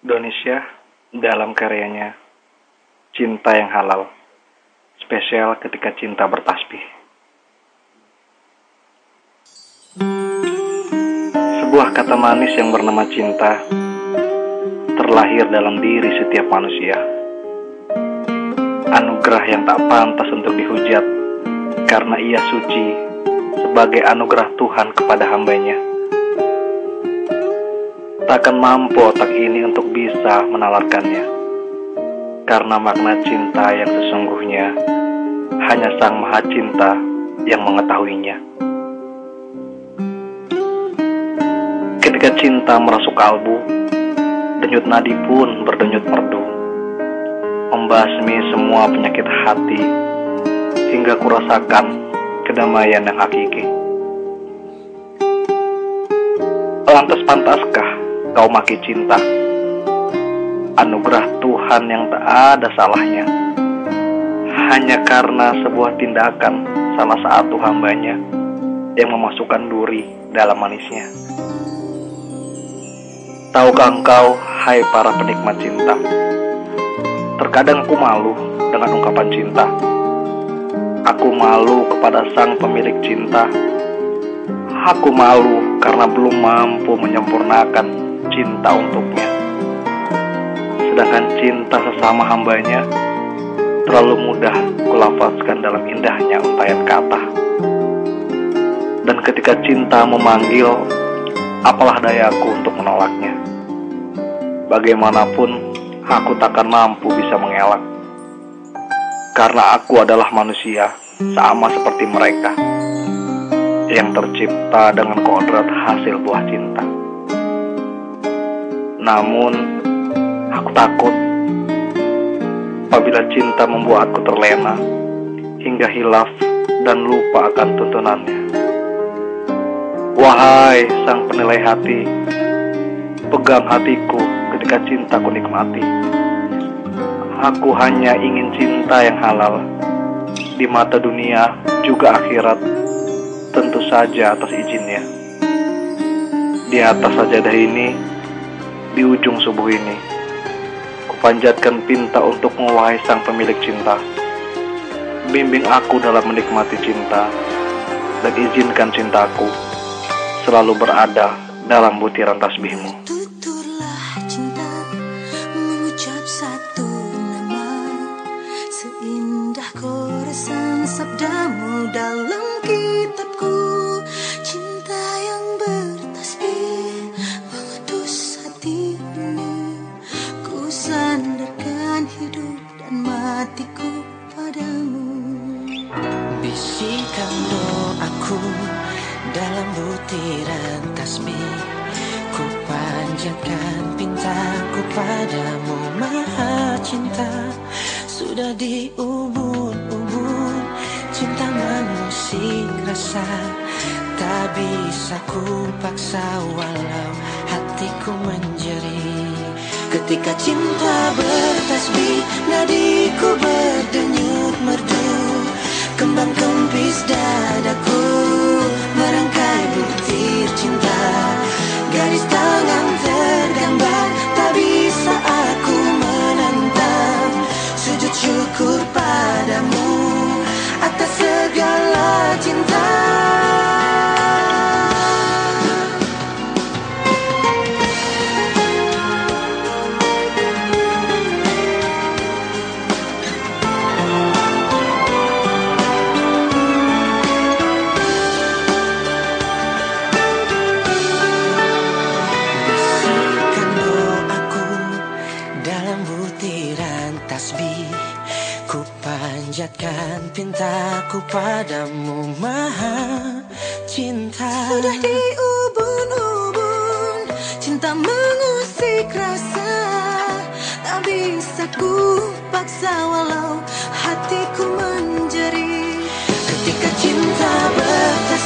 Indonesia dalam karyanya Cinta yang Halal, spesial ketika cinta bertasbih. Sebuah kata manis yang bernama cinta terlahir dalam diri setiap manusia. Anugerah yang tak pantas untuk dihujat karena ia suci sebagai anugerah Tuhan kepada hambanya takkan mampu otak ini untuk bisa menalarkannya. Karena makna cinta yang sesungguhnya hanya Sang Maha Cinta yang mengetahuinya. Ketika cinta merasuk kalbu, denyut nadi pun berdenyut merdu. Membasmi semua penyakit hati hingga kurasakan kedamaian yang hakiki. Lantas pantaskah kau maki cinta. Anugerah Tuhan yang tak ada salahnya. Hanya karena sebuah tindakan salah satu hambanya yang memasukkan duri dalam manisnya. Tahukah engkau, hai para penikmat cinta? Terkadang aku malu dengan ungkapan cinta. Aku malu kepada sang pemilik cinta. Aku malu karena belum mampu menyempurnakan cinta untuknya. Sedangkan cinta sesama hambanya terlalu mudah kulafazkan dalam indahnya untayan kata. Dan ketika cinta memanggil, apalah dayaku untuk menolaknya. Bagaimanapun, aku takkan mampu bisa mengelak. Karena aku adalah manusia, sama seperti mereka, yang tercipta dengan kodrat hasil buah cinta. Namun, aku takut apabila cinta membuatku terlena hingga hilaf dan lupa akan tuntunannya. Wahai sang penilai hati, pegang hatiku ketika cintaku nikmati. Aku hanya ingin cinta yang halal di mata dunia juga akhirat, tentu saja atas izinnya. Di atas sajadah ini, di ujung subuh ini. Kupanjatkan pinta untuk wahai sang pemilik cinta. Bimbing aku dalam menikmati cinta dan izinkan cintaku selalu berada dalam butiran tasbihmu. Tuturlah cinta mengucap satu nama Seindah koresan sabdamu dalam padamu maha cinta Sudah diubun-ubun. Cinta mengusik rasa Tak bisa ku paksa walau hatiku menjerit Ketika cinta bertasbih nadiku berdenyut merdu. Kembang kempis dadaku Merangkai butir cinta. Garis tangan pintaku padamu maha cinta. Sudah diubun-ubun Cinta mengusik rasa. Tak bisa ku paksa walau hatiku menjerit. Ketika cinta bertasbih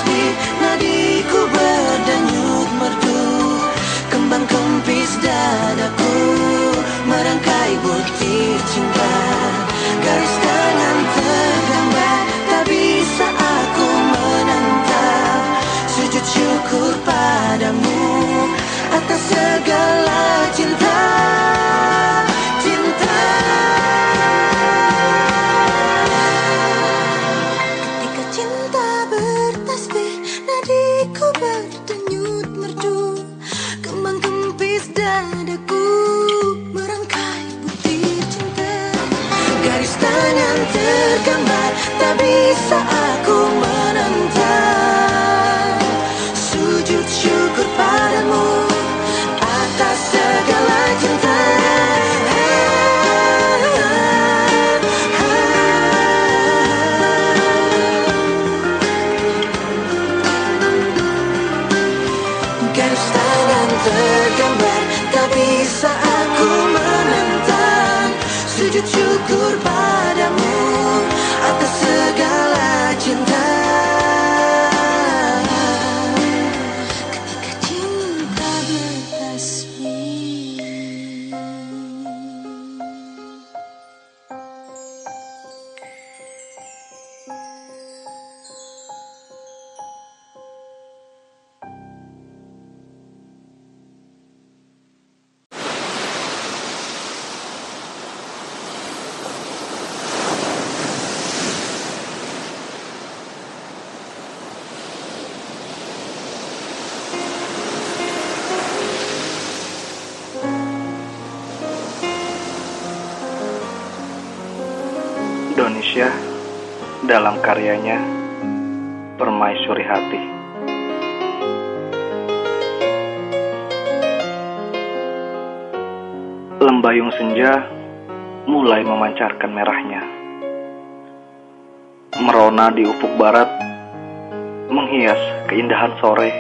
goodbye. Indonesia dalam karyanya Permaisuri Hati. Lembayung senja mulai memancarkan merahnya. Merona di ufuk barat menghias keindahan sore.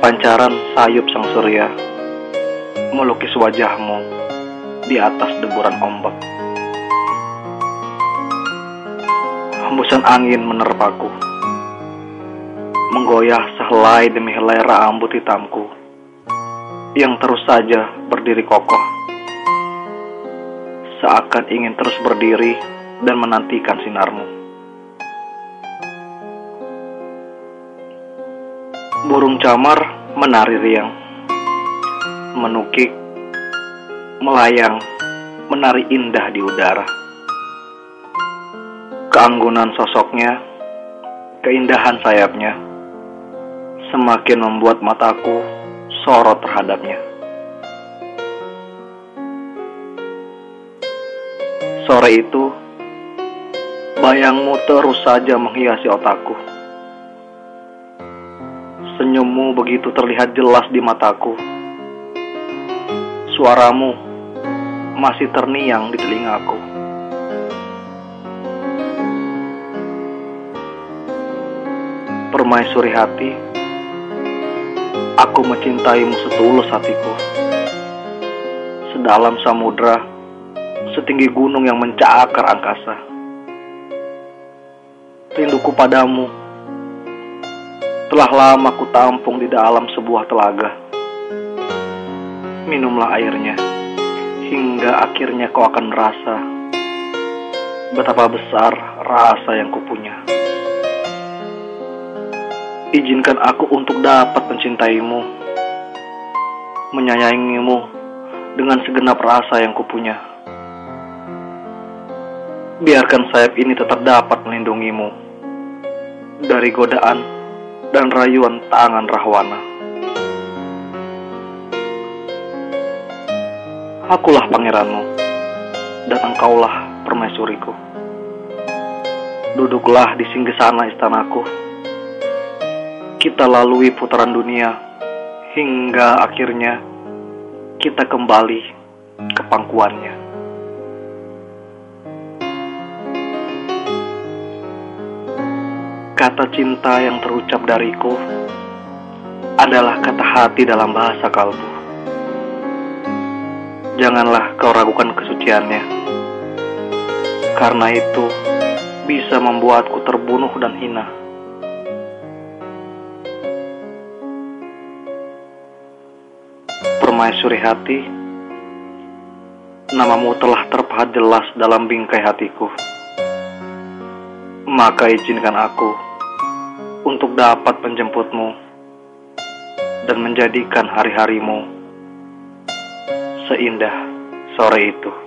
Pancaran sayup sang surya melukis wajahmu di atas deburan ombak. Hembusan angin menerpaku, menggoyah sehelai demi helai rambut hitamku yang terus saja berdiri kokoh, seakan ingin terus berdiri dan menantikan sinarmu. Burung camar menari riang, menukik melayang, menari indah di udara. Keanggunan sosoknya, keindahan sayapnya, semakin membuat mataku sorot terhadapnya. Sore itu, bayangmu terus saja menghiasi otakku. Senyummu begitu terlihat jelas di mataku. Suaramu masih terniang di telingaku. Permaisuri hati, aku mencintaimu setulus hatiku. Sedalam samudra, setinggi gunung yang mencakar angkasa. Rinduku padamu telah lama ku tampung di dalam sebuah telaga. Minumlah airnya hingga akhirnya kau akan merasa betapa besar rasa yang kupunya. Izinkan aku untuk dapat mencintaimu, menyayangimu dengan segenap rasa yang kupunya. Biarkan sayap ini tetap dapat melindungimu dari godaan dan rayuan tangan rahwana. Akulah pangeranmu, dan engkaulah permaisuriku. Duduklah di singgasana istanaku. Kita lalui putaran dunia hingga akhirnya kita kembali ke pangkuannya. Kata cinta yang terucap dariku adalah kata hati dalam bahasa kalbu. Janganlah kau ragukan kesuciannya. Karena itu bisa membuatku terbunuh dan hina. Permaisuri hati, namamu telah terpahat jelas dalam bingkai hatiku. Maka izinkan aku untuk dapat menjemputmu dan menjadikan hari-harimu seindah sore itu.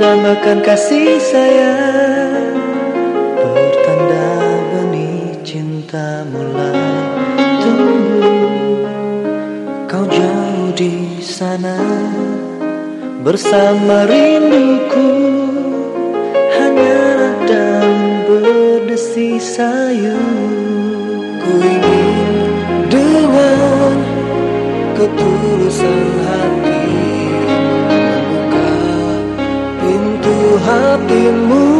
Mendambakan kasih sayang. Pertanda benih cinta mulai tumbuh. Kau jauh di sana Bersama rinduku. Hanya dan berdesi sayu Ku ingin dengan ketulusan hati hatimu